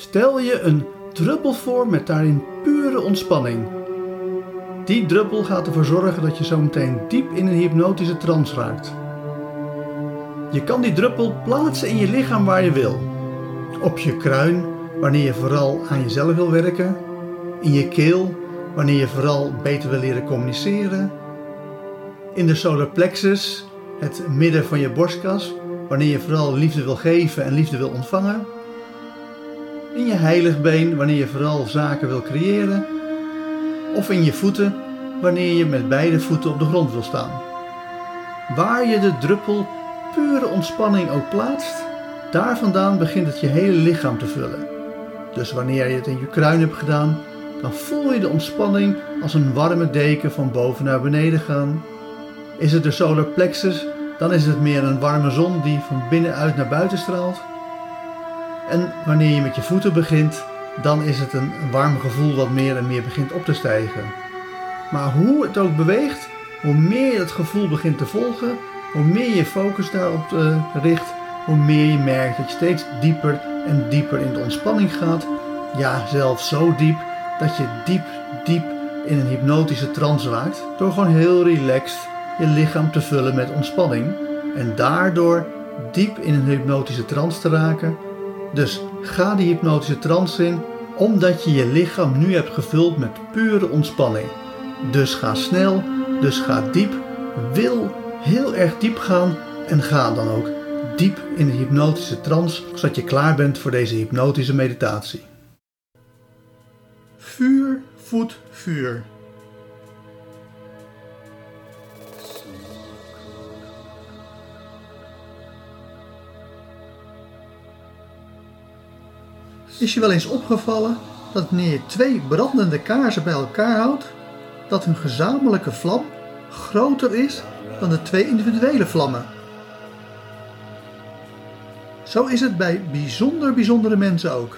Stel je een druppel voor met daarin pure ontspanning. Die druppel gaat ervoor zorgen dat je zo meteen diep in een hypnotische trance raakt. Je kan die druppel plaatsen in je lichaam waar je wil. Op je kruin, wanneer je vooral aan jezelf wil werken. In je keel, wanneer je vooral beter wil leren communiceren. In de solar plexus, het midden van je borstkas, wanneer je vooral liefde wil geven en liefde wil ontvangen. In je heiligbeen, wanneer je vooral zaken wil creëren. Of in je voeten, wanneer je met beide voeten op de grond wil staan. Waar je de druppel pure ontspanning ook plaatst, daar vandaan begint het je hele lichaam te vullen. Dus wanneer je het in je kruin hebt gedaan, dan voel je de ontspanning als een warme deken van boven naar beneden gaan. Is het de solar plexus, dan is het meer een warme zon die van binnenuit naar buiten straalt. En wanneer je met je voeten begint, dan is het een warm gevoel wat meer en meer begint op te stijgen. Maar hoe het ook beweegt, hoe meer je het gevoel begint te volgen, hoe meer je focus daarop uh, richt, hoe meer je merkt dat je steeds dieper en dieper in de ontspanning gaat. Ja, zelfs zo diep dat je diep, diep in een hypnotische trance raakt. Door gewoon heel relaxed je lichaam te vullen met ontspanning. En daardoor diep in een hypnotische trance te raken. Dus ga die hypnotische trance in, omdat je je lichaam nu hebt gevuld met pure ontspanning. Dus ga snel, dus ga diep. Wil heel erg diep gaan en ga dan ook diep in de hypnotische trance, zodat je klaar bent voor deze hypnotische meditatie. Vuur voedt vuur. Is je wel eens opgevallen dat wanneer je twee brandende kaarsen bij elkaar houdt, dat hun gezamenlijke vlam groter is dan de twee individuele vlammen? Zo is het bij bijzonder bijzondere mensen ook.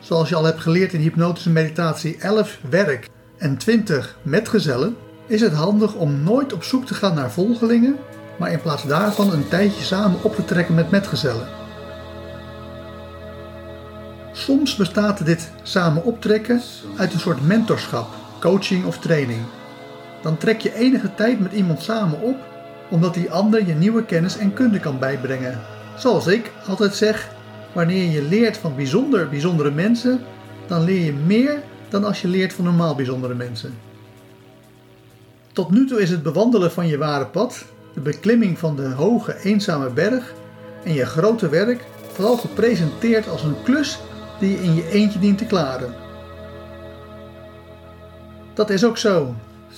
Zoals je al hebt geleerd in hypnotische meditatie 11 werk en 20 metgezellen, is het handig om nooit op zoek te gaan naar volgelingen, maar in plaats daarvan een tijdje samen op te trekken met metgezellen. Soms bestaat dit samen optrekken uit een soort mentorschap, coaching of training. Dan trek je enige tijd met iemand samen op, omdat die ander je nieuwe kennis en kunde kan bijbrengen. Zoals ik altijd zeg, wanneer je leert van bijzonder bijzondere mensen, dan leer je meer dan als je leert van normaal bijzondere mensen. Tot nu toe is het bewandelen van je ware pad, de beklimming van de hoge eenzame berg en je grote werk vooral gepresenteerd als een klus die je in je eentje dient te klaren. Dat is ook zo.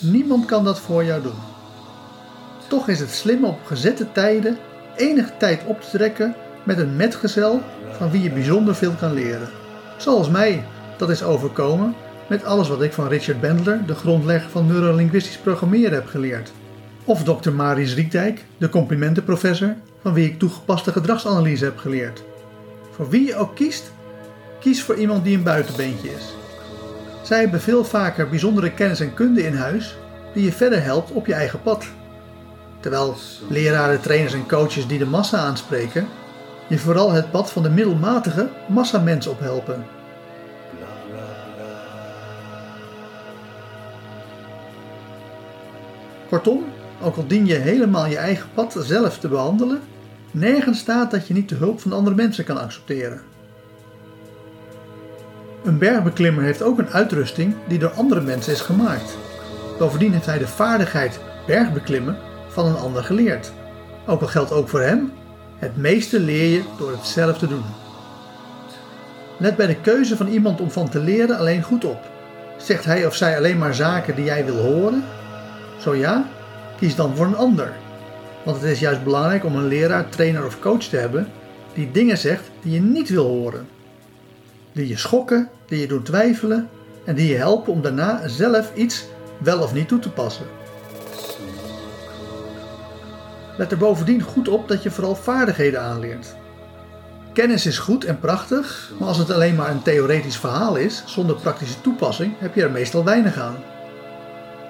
Niemand kan dat voor jou doen. Toch is het slim op gezette tijden enige tijd op te trekken met een metgezel van wie je bijzonder veel kan leren. Zoals mij dat is overkomen met alles wat ik van Richard Bandler, de grondlegger van neurolinguistisch programmeren, heb geleerd. Of Dr. Maris Riekdijk, de complimentenprofessor, van wie ik toegepaste gedragsanalyse heb geleerd. Voor wie je ook kiest, kies voor iemand die een buitenbeentje is. Zij hebben veel vaker bijzondere kennis en kunde in huis die je verder helpt op je eigen pad. Terwijl leraren, trainers en coaches die de massa aanspreken, je vooral het pad van de middelmatige massamens ophelpen. Kortom, ook al dien je helemaal je eigen pad zelf te behandelen, nergens staat dat je niet de hulp van andere mensen kan accepteren. Bergbeklimmer heeft ook een uitrusting die door andere mensen is gemaakt. Bovendien heeft hij de vaardigheid bergbeklimmen van een ander geleerd. Ook al geldt ook voor hem, het meeste leer je door het zelf te doen. Let bij de keuze van iemand om van te leren alleen goed op. Zegt hij of zij alleen maar zaken die jij wil horen? Zo ja, kies dan voor een ander. Want het is juist belangrijk om een leraar, trainer of coach te hebben die dingen zegt die je niet wil horen. Die je schokken, die je doen twijfelen en die je helpen om daarna zelf iets wel of niet toe te passen. Let er bovendien goed op dat je vooral vaardigheden aanleert. Kennis is goed en prachtig, maar als het alleen maar een theoretisch verhaal is, zonder praktische toepassing, heb je er meestal weinig aan.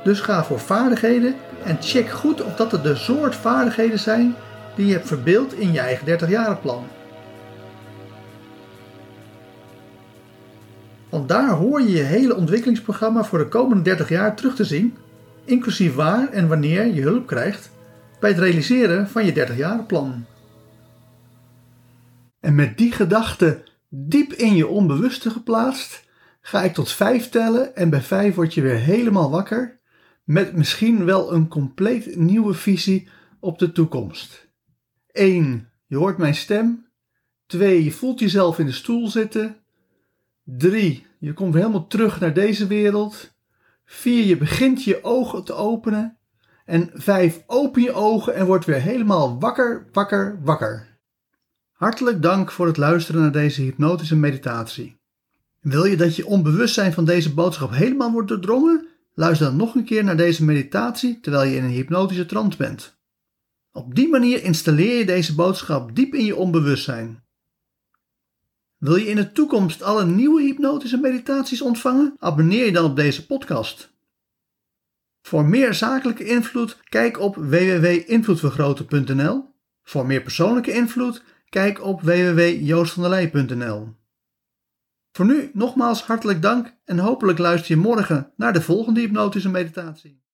Dus ga voor vaardigheden en check goed of dat er de soort vaardigheden zijn die je hebt verbeeld in je eigen 30 plan. Want daar hoor je je hele ontwikkelingsprogramma voor de komende 30 jaar terug te zien, inclusief waar en wanneer je hulp krijgt bij het realiseren van je 30 plan. En met die gedachte diep in je onbewuste geplaatst, ga ik tot 5 tellen en bij 5 word je weer helemaal wakker met misschien wel een compleet nieuwe visie op de toekomst. 1. Je hoort mijn stem. 2. Je voelt jezelf in de stoel zitten. 3. Je komt helemaal terug naar deze wereld. 4. Je begint je ogen te openen. En 5. Open je ogen en word weer helemaal wakker, wakker, wakker. Hartelijk dank voor het luisteren naar deze hypnotische meditatie. Wil je dat je onbewustzijn van deze boodschap helemaal wordt doordrongen? Luister dan nog een keer naar deze meditatie terwijl je in een hypnotische trance bent. Op die manier installeer je deze boodschap diep in je onbewustzijn. Wil je in de toekomst alle nieuwe hypnotische meditaties ontvangen? Abonneer je dan op deze podcast. Voor meer zakelijke invloed, kijk op www.invloedvergroten.nl. Voor meer persoonlijke invloed, kijk op www.joostvandelij.nl. Voor nu nogmaals hartelijk dank en hopelijk luister je morgen naar de volgende hypnotische meditatie.